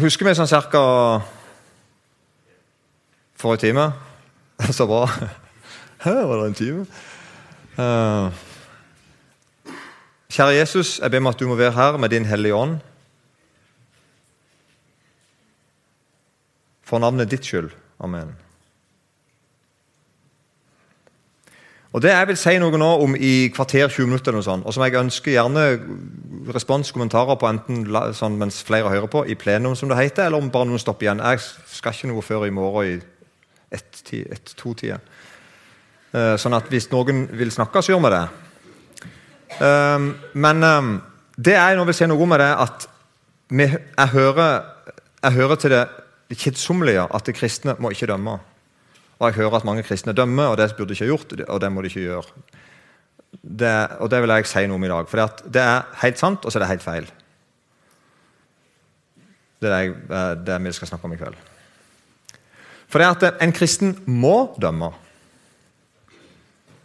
husker vi sånn cirka forrige time. Så bra. Her var det en time. Uh, kjære Jesus, jeg ber om at du må være her med din Hellige Ånd. For navnet ditt skyld. Amen. Og Det jeg vil si noe nå om i kvarter 20 minutter, noe sånt, og som jeg ønsker gjerne respons, kommentarer på enten sånn, mens flere hører på, i plenum, som det heter, eller om bare noen stopper igjen. Jeg skal ikke noe før i morgen i ett-to-tida. Uh, sånn at hvis noen vil snakke, så gjør vi det. Um, men um, det jeg nå vil si noe om, er at jeg, hører, jeg hører til det kjedsommelige at de kristne må ikke dømme. Og jeg hører at mange kristne dømmer, og det burde de ikke gjort, og det må de ikke gjøre. Det, og det vil jeg si noe om i dag. For det er helt sant, og så er det helt feil. Det er det, det vi skal snakke om i kveld. For det er at en kristen må dømme.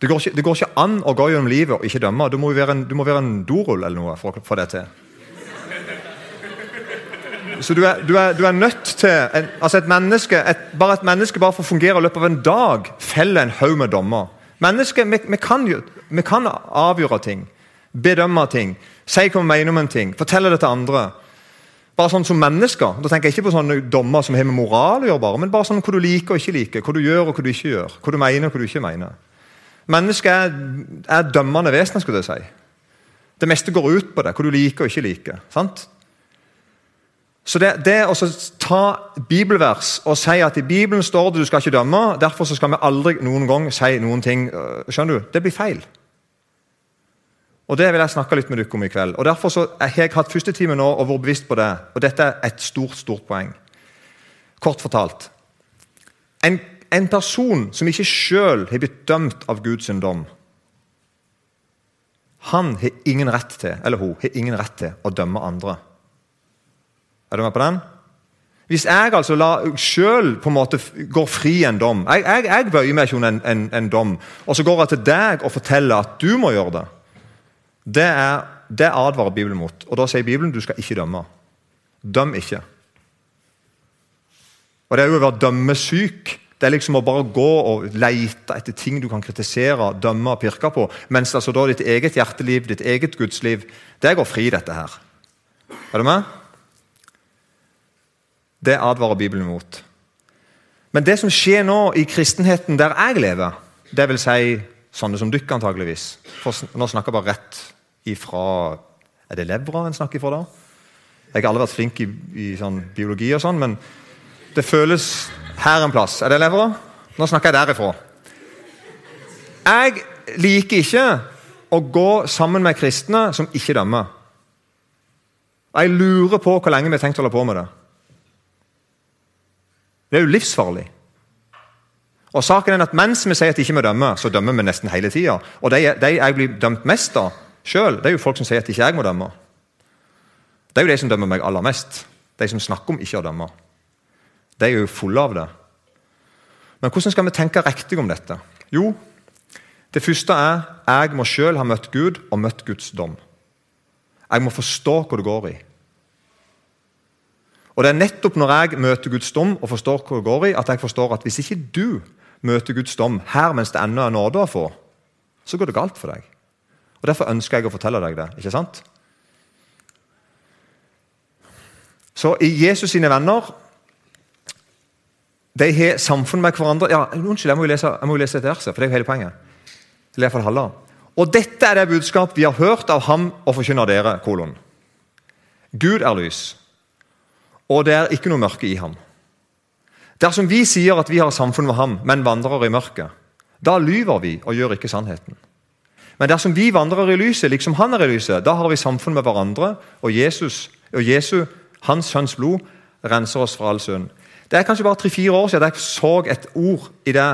Det går, ikke, det går ikke an å gå gjennom livet og ikke dømme. Du må være en, du må være en dorull eller noe for å få det til. Så du er, du er, du er nødt til en, altså et menneske, et, Bare et menneske bare for å fungere i løpet av en dag feller en haug med dommer. Mennesker, vi, vi, kan vi, kan avgjøre ting, bedømme ting, si hva vi mener om en ting, fortelle det til andre. Bare sånn som mennesker. Da tenker jeg ikke på sånne dommer som har med moral å gjøre, bare, men bare sånn hva du liker og ikke liker, hva du gjør og hva du ikke gjør, hva du mener og hva du ikke mener. Mennesket er, er dømmende vesener, skulle jeg si. Det meste går ut på det, hva du liker og ikke liker. sant? Så det, det å ta bibelvers og si at i Bibelen står det du skal ikke dømme, derfor skal vi aldri noen gang si noen ting øh, Skjønner du? Det blir feil. Og Det vil jeg snakke litt med dere om i kveld. Og Derfor har jeg hatt første time nå og vært bevisst på det. Og dette er et stort stort poeng. Kort fortalt En, en person som ikke sjøl har blitt dømt av Guds dom, han har ingen rett til, eller hun har ingen rett til å dømme andre. Er du med på den? Hvis jeg altså la sjøl går fri en dom Jeg, jeg, jeg bøyer meg ikke under en, en, en, dom, og så går jeg til deg og forteller at du må gjøre det. Det, er, det advarer Bibelen mot. Og da sier Bibelen du skal ikke dømme. Døm ikke. Og Det er jo å være dømmesyk. Det er liksom å bare gå og lete etter ting du kan kritisere, dømme og pirke på. Mens altså da ditt eget hjerteliv, ditt eget gudsliv, det går fri, dette her. Er du med? Det advarer Bibelen mot. Men det som skjer nå i kristenheten der jeg lever, vil si sånne som dere antageligvis Nå snakker jeg bare rett ifra Er det levra en snakker ifra da? Jeg har aldri vært flink i, i sånn biologi, og sånn, men det føles her en plass. Er det levra? Nå snakker jeg derifra. Jeg liker ikke å gå sammen med kristne som ikke dømmer. Jeg lurer på hvor lenge vi har tenkt å holde på med det. Det er jo livsfarlig. Og saken er at Mens vi sier at ikke må dømme, så dømmer vi nesten hele tida. Og de, de, jeg blir dømt mest av sjøl, er jo folk som sier at ikke jeg må dømme. Det er jo de som dømmer meg aller mest. De som snakker om ikke å dømme. De er jo fulle av det. Men hvordan skal vi tenke riktig om dette? Jo, det første er jeg må sjøl ha møtt Gud og møtt Guds dom. Jeg må forstå hva det går i. Og Det er nettopp når jeg møter Guds dom og forstår hva det går i, at jeg forstår at hvis ikke du møter Guds dom her mens det ennå er nåde å få, så går det galt for deg. Og Derfor ønsker jeg å fortelle deg det. ikke sant? Så i Jesus sine venner De har samfunn med hverandre ja, Unnskyld, jeg må jo lese, må jo lese dette verset, for det er jo hele poenget. Eller iallfall halve. Og dette er det budskap vi har hørt av ham og forkynner dere. kolon. Gud er lys og det er ikke noe mørke i ham. Dersom vi sier at vi har samfunn med ham, men vandrer i mørket, da lyver vi og gjør ikke sannheten. Men dersom vi vandrer i lyset, liksom han er i lyset, da har vi samfunn med hverandre, og Jesus, og Jesu, hans sønns blod, renser oss fra all synd. Det er kanskje bare tre-fire år siden jeg så et ord i det,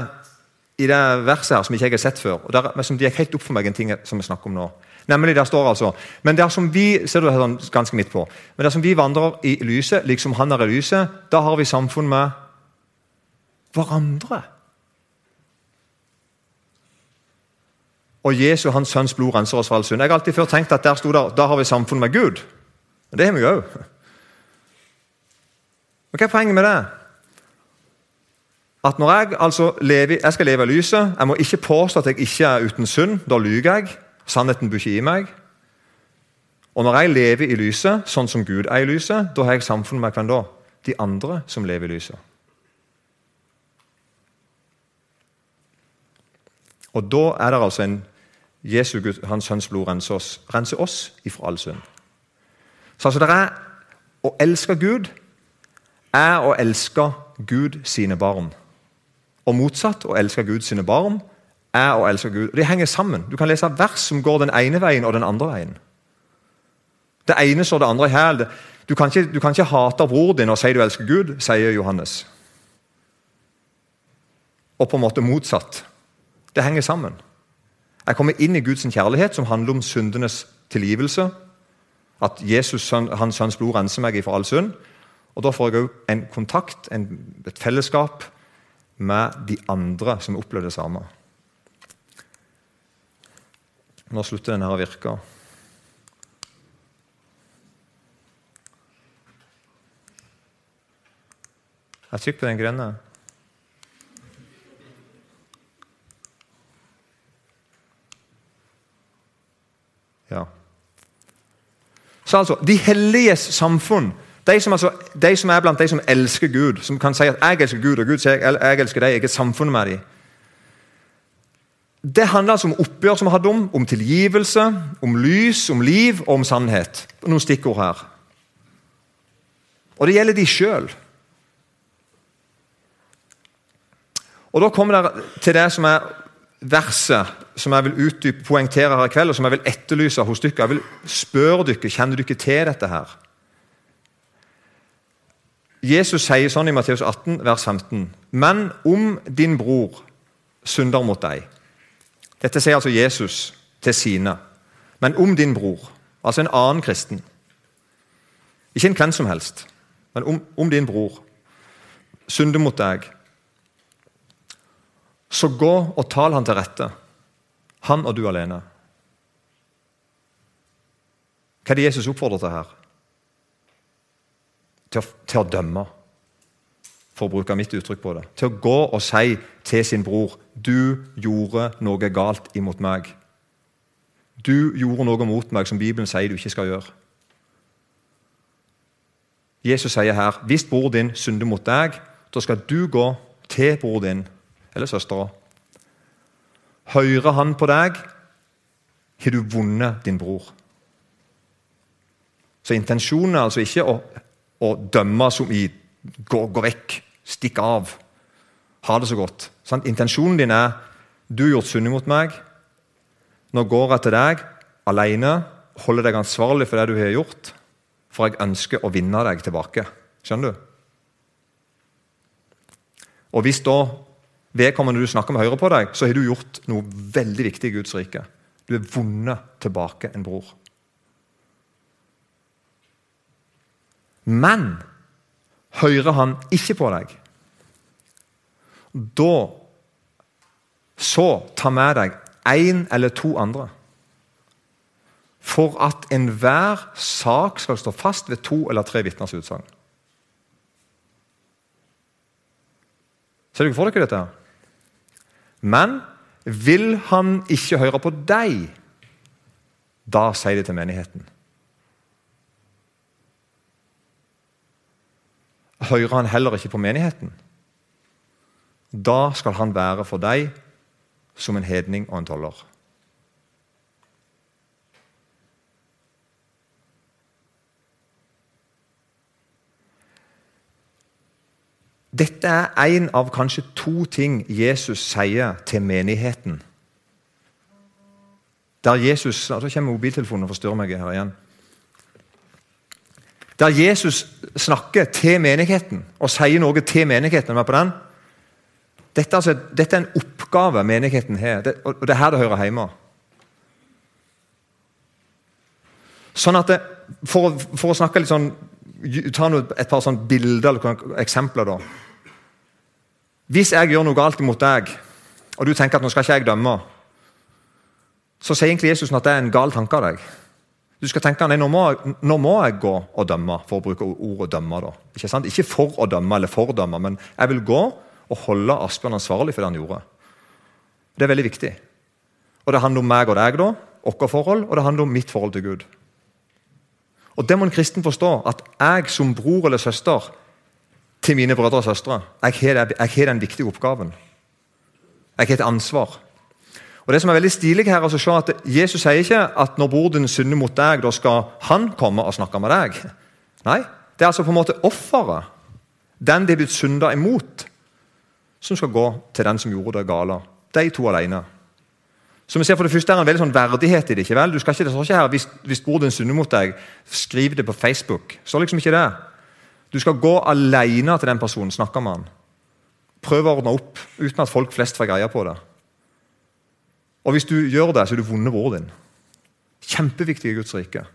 i det verset her som ikke jeg har sett før. og der, men som gikk helt opp for meg en ting som vi snakker om nå. Nemlig der står altså Men dersom vi ser du det sånn ganske midt på, men dersom vi vandrer i lyset, liksom han er i lyset, da har vi samfunn med hverandre. Og Jesu, hans sønns blod, renser oss fra all synd. Jeg har alltid før tenkt at der sto der, da har vi samfunn med Gud. Men det har vi jo òg. Hva er poenget med det? At når jeg altså lever, jeg skal leve i lyset Jeg må ikke påstå at jeg ikke er uten synd. Da lyver jeg. Sannheten bor ikke i meg. Og når jeg lever i lyset, sånn som Gud er i lyset, da har jeg samfunnet med hvem da? De andre som lever i lyset. Og da er det altså en Jesu Gud, Hans Sønns blod renser oss, renser oss ifra all synd. Så altså det er Å elske Gud er å elske Gud sine barn. Og motsatt, å elske Gud sine barn er å elske Gud. De henger sammen. Du kan lese vers som går den ene veien og den andre veien. Det ene står det andre i hæl. Du, kan ikke, du kan ikke hate bror din og si du elsker Gud, sier Johannes. Og på en måte motsatt. Det henger sammen. Jeg kommer inn i Guds kjærlighet, som handler om syndenes tilgivelse. At Jesus, hans sønns blod renser meg for all synd. Og Da får jeg òg en kontakt, en, et fellesskap, med de andre som opplever det samme. Nå slutter den her å virke. Jeg trykker på den grønne. Ja. Så altså, De helliges samfunn, de som, altså, de som, er blant de som elsker Gud, som kan si at 'jeg elsker Gud', og Gud sier jeg elsker deg, jeg er samfunnet med dem. Det handler altså om oppgjør som vi hadde om, om tilgivelse, om lys, om liv og om sannhet. Noen stikkord her. Og det gjelder de sjøl. Og Da kommer det til det som er verset som jeg vil utdype, poengtere her i kveld, og som jeg vil etterlyse hos dere. Jeg vil spørre dere, Kjenner dere til dette her? Jesus sier sånn i Matteus 18, vers 15.: Men om din bror synder mot deg Dette sier altså Jesus til sine. Men om din bror, altså en annen kristen Ikke en hvem som helst, men om, om din bror synder mot deg så gå og tal han til rette, han og du alene. Hva er det Jesus oppfordrer til her? Til å, til å, dømme, for å bruke mitt uttrykk på det. Til å gå og si til sin bror 'Du gjorde noe galt imot meg'. Du gjorde noe mot meg som Bibelen sier du ikke skal gjøre. Jesus sier her hvis bror din synder mot deg, da skal du gå til bror din eller søstera. Hører han på deg, har du vunnet din bror. Så intensjonen er altså ikke å, å dømme som i gå, gå, vekk, stikk av, ha det så godt. Sant? intensjonen din er du har gjort synd mot meg. Nå går jeg til deg alene, holder deg ansvarlig for det du har gjort, for jeg ønsker å vinne deg tilbake. Skjønner du? Og Hvis da vedkommende du snakker med, hører på deg, så har du gjort noe veldig viktig i Guds rike. Du har vunnet tilbake en bror. Men hører han ikke på deg, da så ta med deg én eller to andre. For at enhver sak skal stå fast ved to eller tre vitners utsagn. Ser dere for dere dette? Men vil han ikke høre på deg, da sier de til menigheten. Hører han heller ikke på menigheten, da skal han være for deg som en hedning og en toller. Dette er én av kanskje to ting Jesus sier til menigheten. Der Jesus Så kommer mobiltelefonen og forstyrrer meg her igjen. Der Jesus snakker til menigheten og sier noe til menigheten. Er på den? Dette, altså, dette, er en oppgave menigheten har, det, og det er her det hører hjemme. Sånn at det, for, for, å snakke litt sånn Ta et par sånn bilder eller eksempler. da. Hvis jeg gjør noe galt imot deg, og du tenker at nå skal ikke jeg dømme, så sier egentlig Jesus at det er en gal tanke av deg. Du skal tenke nei, nå må, nå må jeg gå og dømme, for å bruke ordet dømme. da. Ikke, sant? Ikke for å dømme eller for å dømme, men jeg vil gå og holde Asbjørn ansvarlig for det han gjorde. Det er veldig viktig. Og Det handler om meg og deg, da, vårt forhold, og det handler om mitt forhold til Gud. Og Det må en kristen forstå, at jeg som bror eller søster til mine brødre og søstre, jeg har den viktige oppgaven. Jeg har et ansvar. Og det som er veldig stilig her, altså, se at Jesus sier ikke at når bror din synder mot deg, da skal han komme og snakke med deg. Nei, det er altså på en måte offeret, den de er blitt synda imot, som skal gå til den som gjorde det gale. De to alene. Så vi ser for det første er en veldig sånn verdighet i det. ikke vel? Du skal ikke, det står ikke her, Hvis, hvis bror din synder mot deg, skriv det på Facebook. Så liksom ikke det. Du skal gå alene til den personen, snakke med han. Prøv å ordne opp uten at folk flest får greie på det. Og hvis du gjør det, så er du vunnet bror din. Kjempeviktig i Guds rike.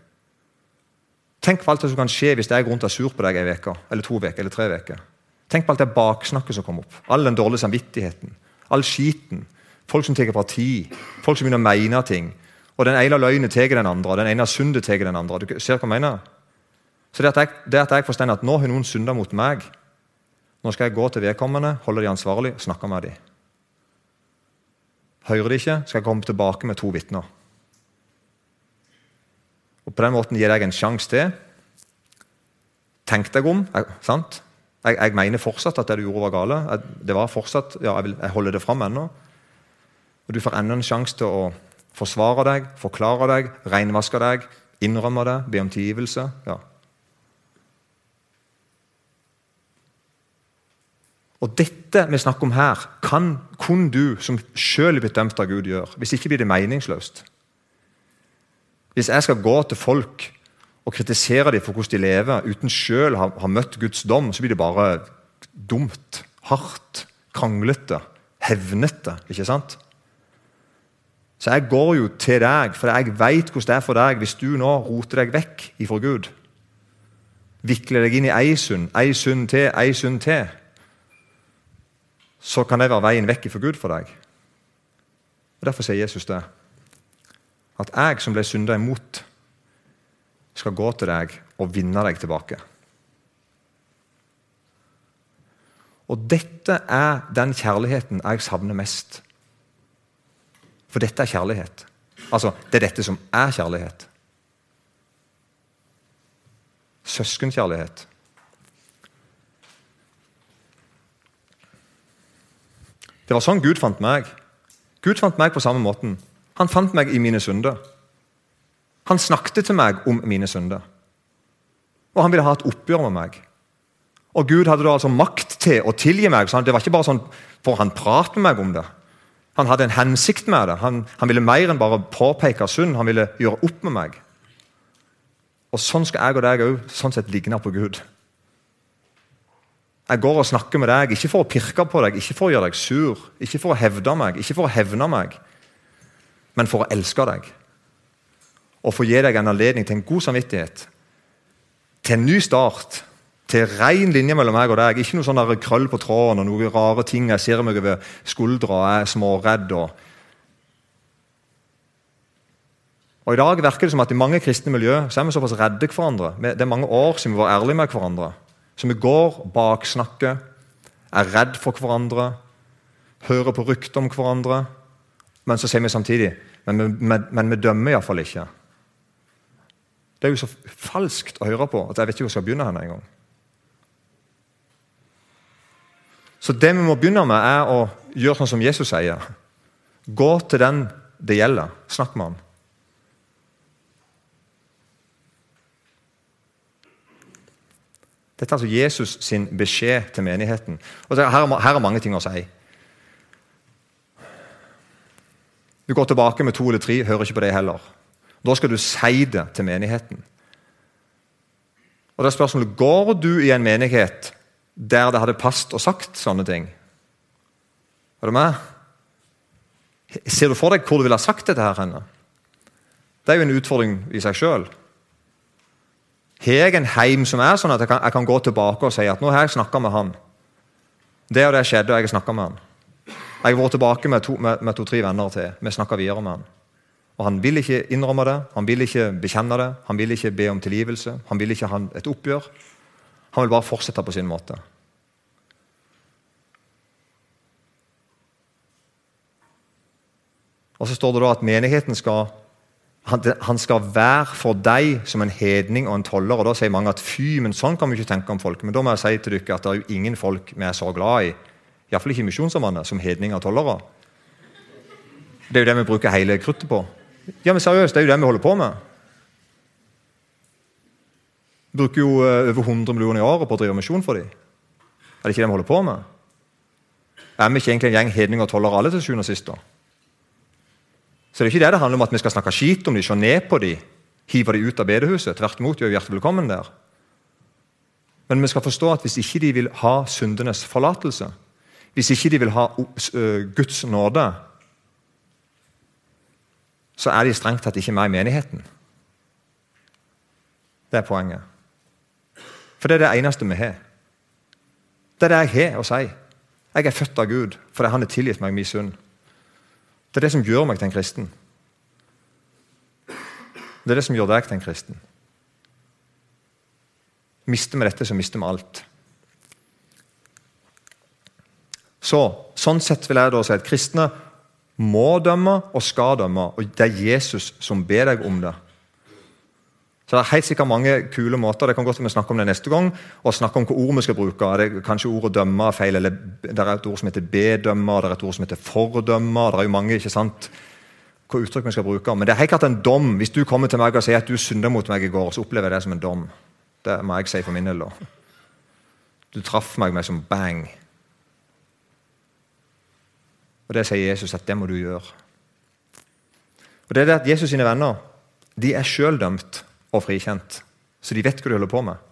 Tenk på alt det som kan skje hvis jeg går rundt og er sur på deg ei uke, eller to uker, eller tre uker. Tenk på alt det baksnakket som kommer opp. All den dårlige samvittigheten. All skiten. Folk som tar parti. Folk som begynner å mene ting. Og den ene løgnen tar den andre, og den ene syndet tar den andre. Du ser hva jeg mener? Så det at jeg, det at jeg forstår at nå har noen synda mot meg, nå skal jeg gå til vedkommende, holde de ansvarlig snakke med dem. Hører de ikke, skal jeg komme tilbake med to vitner. Og På den måten gir jeg en sjanse til. Tenk deg om. Sant? Jeg, jeg, mener fortsatt at det du gjorde, var gale. Jeg, det var fortsatt, ja, jeg, vil, jeg holder det fram ennå. Og Du får enda en sjanse til å forsvare deg, forklare deg, renvaske deg, innrømme det, be om tilgivelse. Ja. Og Dette vi snakker om her, kan kun du som sjøl er blitt dømt av Gud, gjøre. Hvis ikke blir det meningsløst. Hvis jeg skal gå til folk og kritisere dem for hvordan de lever, uten sjøl å ha møtt Guds dom, så blir det bare dumt, hardt, kranglete, hevnete. ikke sant? Så jeg går jo til deg, for jeg veit hvordan det er for deg hvis du nå roter deg vekk ifra Gud. Vikler deg inn i ei synd, ei synd til, ei synd til så kan det være veien vekk fra Gud for deg. Og Derfor sier Jesus det. At jeg som ble synda imot, skal gå til deg og vinne deg tilbake. Og dette er den kjærligheten jeg savner mest. For dette er kjærlighet. Altså, det er dette som er kjærlighet. Søskenkjærlighet. Det var sånn Gud fant meg. Gud fant meg på samme måten. Han fant meg i mine synder. Han snakket til meg om mine synder. Og han ville ha et oppgjør med meg. Og Gud hadde da altså makt til å tilgi meg. så Det var ikke bare sånn for han pratet med meg om det. Han hadde en hensikt med det. Han, han ville mer enn bare påpeke synd. Han ville gjøre opp med meg. Og Sånn skal jeg og deg òg sånn sett ligne på Gud. Jeg går og snakker med deg, ikke for å pirke på deg, ikke for å gjøre deg sur, ikke for å hevde meg, ikke for å hevne meg, men for å elske deg. Og for å gi deg en anledning til en god samvittighet, til en ny start, til ren linje mellom meg og deg. Ikke noe sånn krøll på tråden og noen rare ting jeg ser meg over skuldra og er småredd. Og, og I dag virker det som at i mange kristne miljø så er vi såpass redde hverandre. Det er mange år siden vi var ærlige med hverandre. Så vi går, baksnakker, er redd for hverandre, hører på rykter om hverandre. Men så sier vi samtidig men, men, men vi dømmer iallfall ikke. Det er jo så falskt å høre på at jeg vet ikke hvor jeg skal begynne her engang. Så det vi må begynne med, er å gjøre sånn som Jesus sier. Gå til den det gjelder. Snakk med han. Dette er altså Jesus sin beskjed til menigheten. Og her, her er mange ting å si. Du går tilbake med to eller tre, hører ikke på det heller. Da skal du si det til menigheten. Og det er spørsmålet, Går du i en menighet der det hadde passet og sagt sånne ting? Er du med? Ser du for deg hvor du ville ha sagt dette? her henne? Det er jo en utfordring i seg sjøl. Har jeg en heim som er sånn at jeg kan, jeg kan gå tilbake og si at nå har jeg snakka med han? Det og det skjedde, og jeg har snakka med han. Jeg har vært tilbake med to-tre to, venner til. Vi snakka videre med han. Og Han vil ikke innrømme det, han vil ikke bekjenne det, han vil ikke be om tilgivelse. Han vil ikke ha et oppgjør. Han vil bare fortsette på sin måte. Og så står det da at menigheten skal han skal være for deg som en hedning og en toller. og Da sier mange at fy, men sånn kan vi ikke tenke om folk. Men da må jeg si til dere at det er jo ingen folk vi er så glad i, iallfall ikke misjonssambandet, som hedninger og tollere. Det er jo det vi bruker hele kruttet på. Ja, men seriøst, det er jo det vi holder på med. Vi bruker jo eh, over 100 millioner i året på å drive misjon for dem. Er det ikke det vi holder på med? Er vi ikke egentlig en gjeng hedninger og tollere alle til sjuende og sist? da? Så det er ikke det det handler om at vi skal snakke skit om dem, se ned på dem, hive dem ut av bedehuset. Tvert imot, gjør hjertelig velkommen der. Men vi skal forstå at hvis ikke de vil ha syndenes forlatelse, hvis ikke de vil ha Guds nåde, så er de strengt tatt ikke med i menigheten. Det er poenget. For det er det eneste vi har. Det er det jeg har å si. Jeg er født av Gud fordi Han har tilgitt meg min synd. Det er det som gjør meg til en kristen. Det er det som gjør deg til en kristen. Mister vi dette, så mister vi alt. Så, Sånn sett vil jeg da si at kristne må dømme og skal dømme. og Det er Jesus som ber deg om det. Så Det er helt sikkert mange kule måter det kan godt vi snakke om det neste gang, og snakke om hva ord vi skal bruke. Det er kanskje ordet 'dømme' feil, eller det er et ord som heter 'bedømme', det er et ord som heter 'fordømme'. Det er jo mange ikke sant, hva uttrykk vi skal bruke. Men det er helt klart en dom. Hvis du kommer til meg og sier at du synda mot meg i går, så opplever jeg det som en dom. Det må jeg si for min del. Du traff meg med som bang. Og Det sier Jesus at det må du gjøre. Og det er det at Jesus sine venner de er sjøl dømt og frikjent, så de vet hva de holder på med.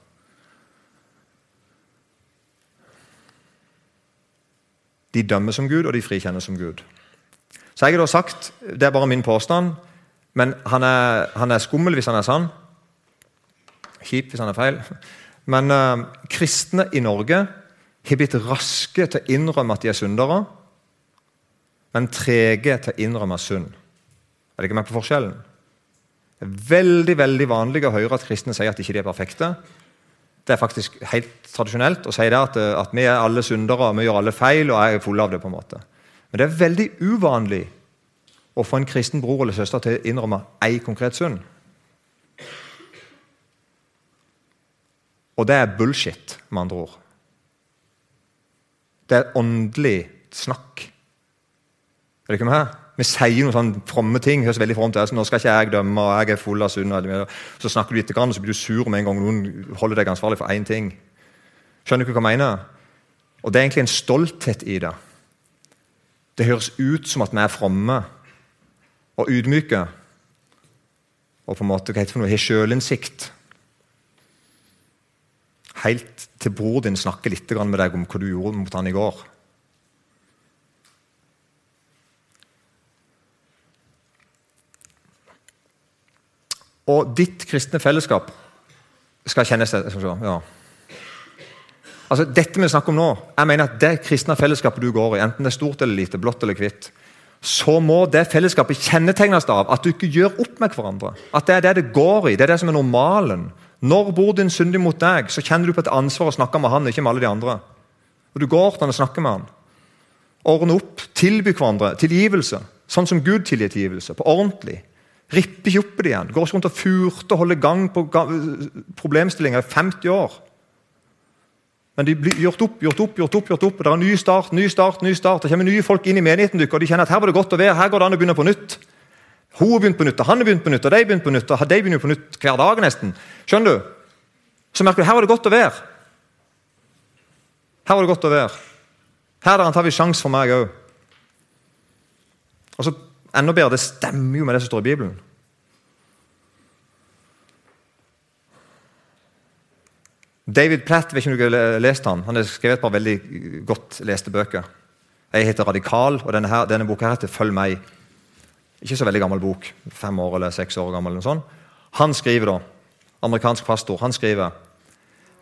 De dømmer som Gud, og de frikjenner som Gud. Så jeg har da sagt, Det er bare min påstand, men han er, han er skummel hvis han er sann. Kjip hvis han er feil. Men uh, kristne i Norge har blitt raske til å innrømme at de er syndere men trege til å innrømme synd. Er det ikke med på forskjellen? Er veldig veldig vanlig å høre at kristne sier at de ikke er perfekte. Det er faktisk helt tradisjonelt å si det at, at vi er alle syndere, vi gjør alle feil, og er fulle av det. på en måte. Men det er veldig uvanlig å få en kristen bror eller søster til å innrømme ei konkret synd. Og det er bullshit, med andre ord. Det er åndelig snakk. Er det ikke med? Vi sier noen sånne fromme ting. høres veldig fromt ut. Nå skal ikke jeg dømme, og jeg er full av synd. Så snakker du litt, og så blir du sur med en gang noen holder deg ansvarlig for én ting. Skjønner du hva jeg mener? Og Det er egentlig en stolthet i det. Det høres ut som at vi er fromme og ydmyke. Og på en måte, hva heter det for noe, har sjølinnsikt. Helt til bror din snakker litt med deg om hva du gjorde mot han i går. Og ditt kristne fellesskap skal kjennes ja. Altså, Dette vi snakker om nå, jeg mener at det kristne fellesskapet du går i, enten det er stort eller lite, blått eller hvitt, så må det fellesskapet kjennetegnes av at du ikke gjør opp med hverandre. At det er det det går i. Det er det som er normalen. Når bor din syndig mot deg, så kjenner du på et ansvar å snakke med han, ikke med alle de andre. Og Du går til han og snakker med han. Ordne opp, tilby hverandre tilgivelse. Sånn som Gud tilgir tilgivelse. På ordentlig. Ripper ikke opp i det igjen. Går ikke rundt og furter og holder gang på problemstillinger i 50 år. Men de blir gjort opp, gjort opp, gjort opp. gjort opp. og Det er ny start, ny start, ny start. Det kommer nye folk inn i menigheten og de kjenner at her var det godt å være. Her går det an å begynne på nytt. Hun har begynt på nytt, han har begynt på nytt, og de har begynt på nytt. og de begynner på nytt hver dag nesten. Skjønner du? Så merker du her var det godt å være. Her var det godt å være. Her er det antakelig sjanse for meg òg. Og så Enda bedre, det stemmer jo med det som står i Bibelen. David Platt, vet ikke om du har lest han. Han har skrevet et par veldig godt leste bøker. Jeg heter Radikal, og denne, her, denne boka heter Følg meg. Ikke så veldig gammel bok. Fem år eller seks år gammel. eller sånn. Han skriver da, amerikansk pastor, han skriver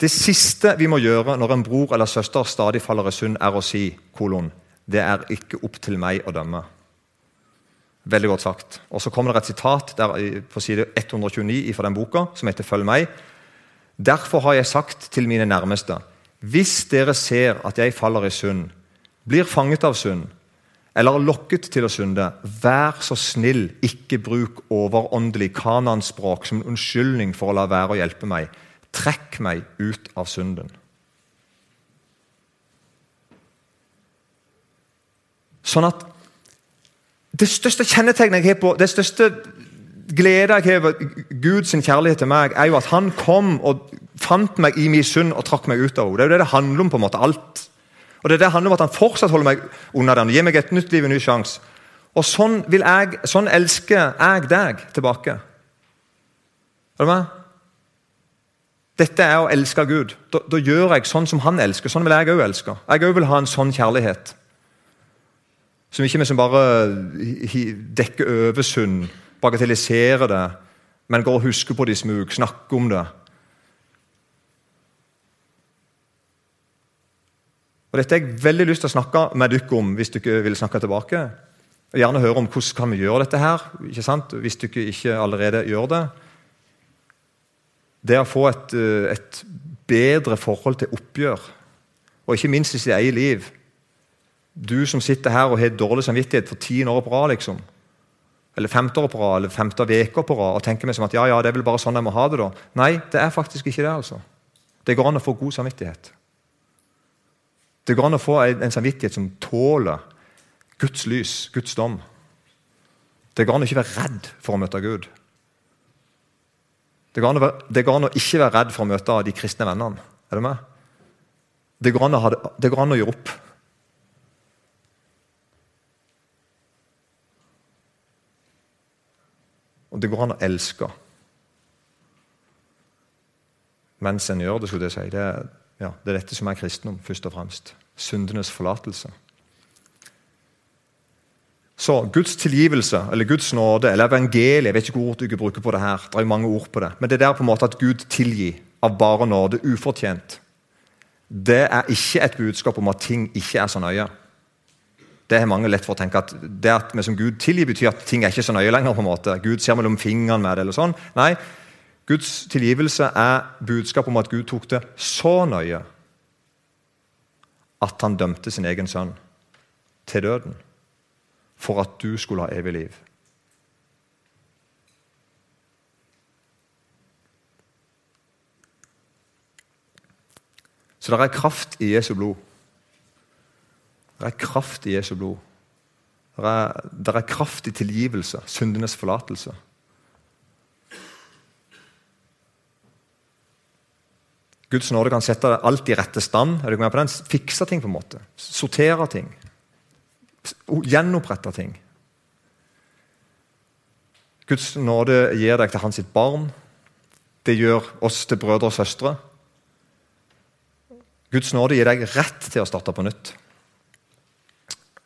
det siste vi må gjøre når en bror eller søster stadig faller i synd, er å si kolon, det er ikke opp til meg å dømme. Veldig godt sagt. Og Så kommer det et sitat der, på side 129 fra den boka som heter 'Følg meg'. Derfor har jeg sagt til mine nærmeste:" Hvis dere ser at jeg faller i synd, blir fanget av synd, eller lokket til å synde, vær så snill, ikke bruk overåndelig kananspråk som en unnskyldning for å la være å hjelpe meg. Trekk meg ut av synden. Sånn at Det største kjennetegnet jeg har på, det største glede jeg har over Guds kjærlighet til meg, er jo at han kom og fant meg i min synd og trakk meg ut av henne. Det er jo det det handler om. på en måte, alt. Og det er det handler om at Han fortsatt holder meg unna den og gir meg et nytt liv, en ny sjanse. Og sånn, vil jeg, sånn elsker jeg deg tilbake. Er du med? Dette er å elske Gud. Da, da, gjør jeg sånn som han elsker. Sånn vil jeg òg elske. Jeg òg vil ha en sånn kjærlighet. Som ikke liksom bare dekker over synd, bagatelliserer det, men går og husker på det i smug, snakker om det. Og Dette har jeg veldig lyst til å snakke med dere om hvis dere vil snakke tilbake. Og Gjerne høre om hvordan kan vi gjøre dette her, ikke sant? hvis dere ikke allerede gjør det. Det å få et, eh, et bedre forhold til oppgjør, og ikke minst i sitt eget liv. Du som sitter her og har dårlig samvittighet for tiende år på rad, liksom. Eller femte år på rad, eller femte uke på rad, og tenker meg som at ja, ja, det er vel bare sånn jeg må ha det. da. Nei, det er faktisk ikke det. altså. Det går an å få god samvittighet. Det går an å få en samvittighet som tåler Guds lys, Guds dom. Det går an å ikke være redd for å møte Gud. Det går, være, det går an å, ikke være redd for å møte de kristne vennene. Er du med? Det går an å, det, det går an å gjøre opp. Det går an å elske. Mens en gjør det, skulle jeg si. Det er ja, det er dette som er kristendom, først og fremst. Syndenes forlatelse. Så Guds tilgivelse, eller Guds nåde, eller evangeliet Jeg vet ikke hvor ord du bruker på det her. Det er mange ord på det. Men det der på en måte at Gud tilgir av bare nåde, ufortjent, det er ikke et budskap om at ting ikke er så nøye. Det har mange lett for å tenke at det at vi som Gud tilgir, betyr at ting er ikke så nøye lenger. på en måte. Gud ser mellom fingrene med det. eller sånn. Nei, Guds tilgivelse er budskap om at Gud tok det så nøye at han dømte sin egen sønn til døden for at du skulle ha evig liv. Så det er kraft i Jesu blod. Det er kraft i Jesu blod. Det er, det er kraft i tilgivelse, syndenes forlatelse. Guds nåde kan sette alt i rette stand. Er du med på den? Fikse ting, på en måte. Sortere ting. Gjenopprette ting. Guds nåde gir deg til hans sitt barn. Det gjør oss til brødre og søstre. Guds nåde gir deg rett til å starte på nytt.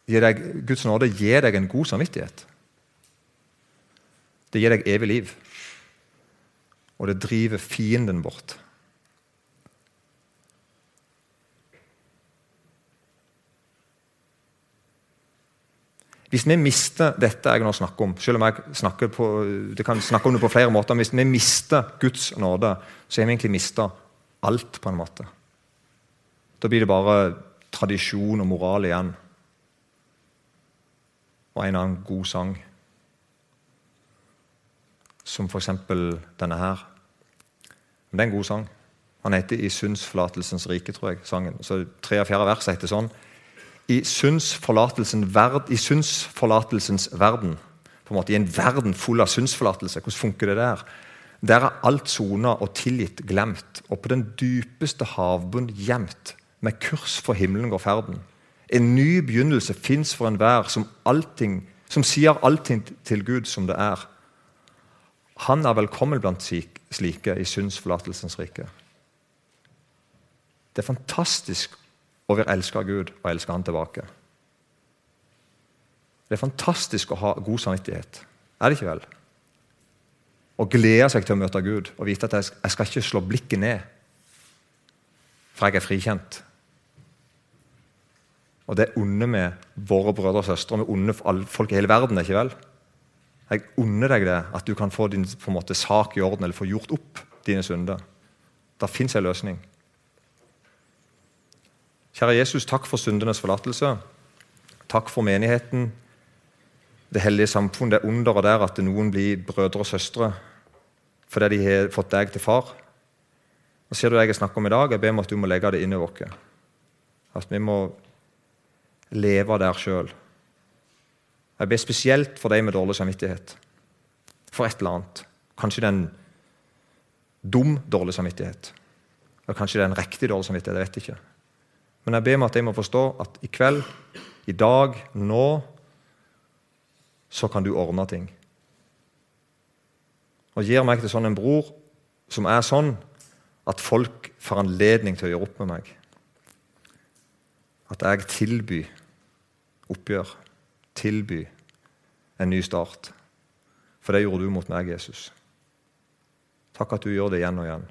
Deg, Guds nåde gir deg en god samvittighet. Det gir deg evig liv. Og det driver fienden bort. Hvis vi mister dette jeg nå snakker om, selv om jeg snakker på, det kan snakke om det på flere måter, men hvis vi mister Guds nåde, så har vi egentlig mista alt, på en måte. Da blir det bare tradisjon og moral igjen. Og en annen god sang. Som f.eks. denne her. Men det er en god sang. Han heter 'I syndsforlatelsens rike', tror jeg. sangen. Så Tre og fjerde vers heter sånn i syndsforlatelsens verd, verden. på en måte I en verden full av syndsforlatelse. Hvordan funker det der? Der er alt sona og tilgitt glemt, og på den dypeste havbunn gjemt. Med kurs for himmelen går ferden. En ny begynnelse fins for enhver som, som sier allting til Gud som det er. Han er velkommen blant slike i syndsforlatelsens rike. Det er fantastisk og vil av Gud og elske Han tilbake. Det er fantastisk å ha god samvittighet. Er det ikke vel? Å glede seg til å møte Gud og vite at jeg skal ikke slå blikket ned, for jeg er frikjent. Og det unner vi våre brødre og søstre, vi unner folk i hele verden. ikke vel? Jeg unner deg det, at du kan få din måte, sak i orden eller få gjort opp dine synder. Det fins en løsning. Kjære Jesus, takk for syndenes forlatelse. Takk for menigheten, det hellige samfunn, det underet der at noen blir brødre og søstre fordi de har fått deg til far. Og ser du det jeg snakker om i dag? Jeg ber om at du må legge det inn i oss. At vi må leve der sjøl. Jeg ber spesielt for deg med dårlig samvittighet. For et eller annet. Kanskje det er en dum dårlig samvittighet. Eller kanskje det er en riktig dårlig samvittighet. jeg vet ikke. Men jeg ber om at jeg må forstå at i kveld, i dag, nå, så kan du ordne ting. Og gir meg til sånn en bror som er sånn at folk får anledning til å gjøre opp med meg. At jeg tilbyr oppgjør, tilby en ny start. For det gjorde du mot meg, Jesus. Takk at du gjør det igjen og igjen.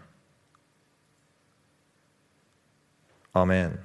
Amen.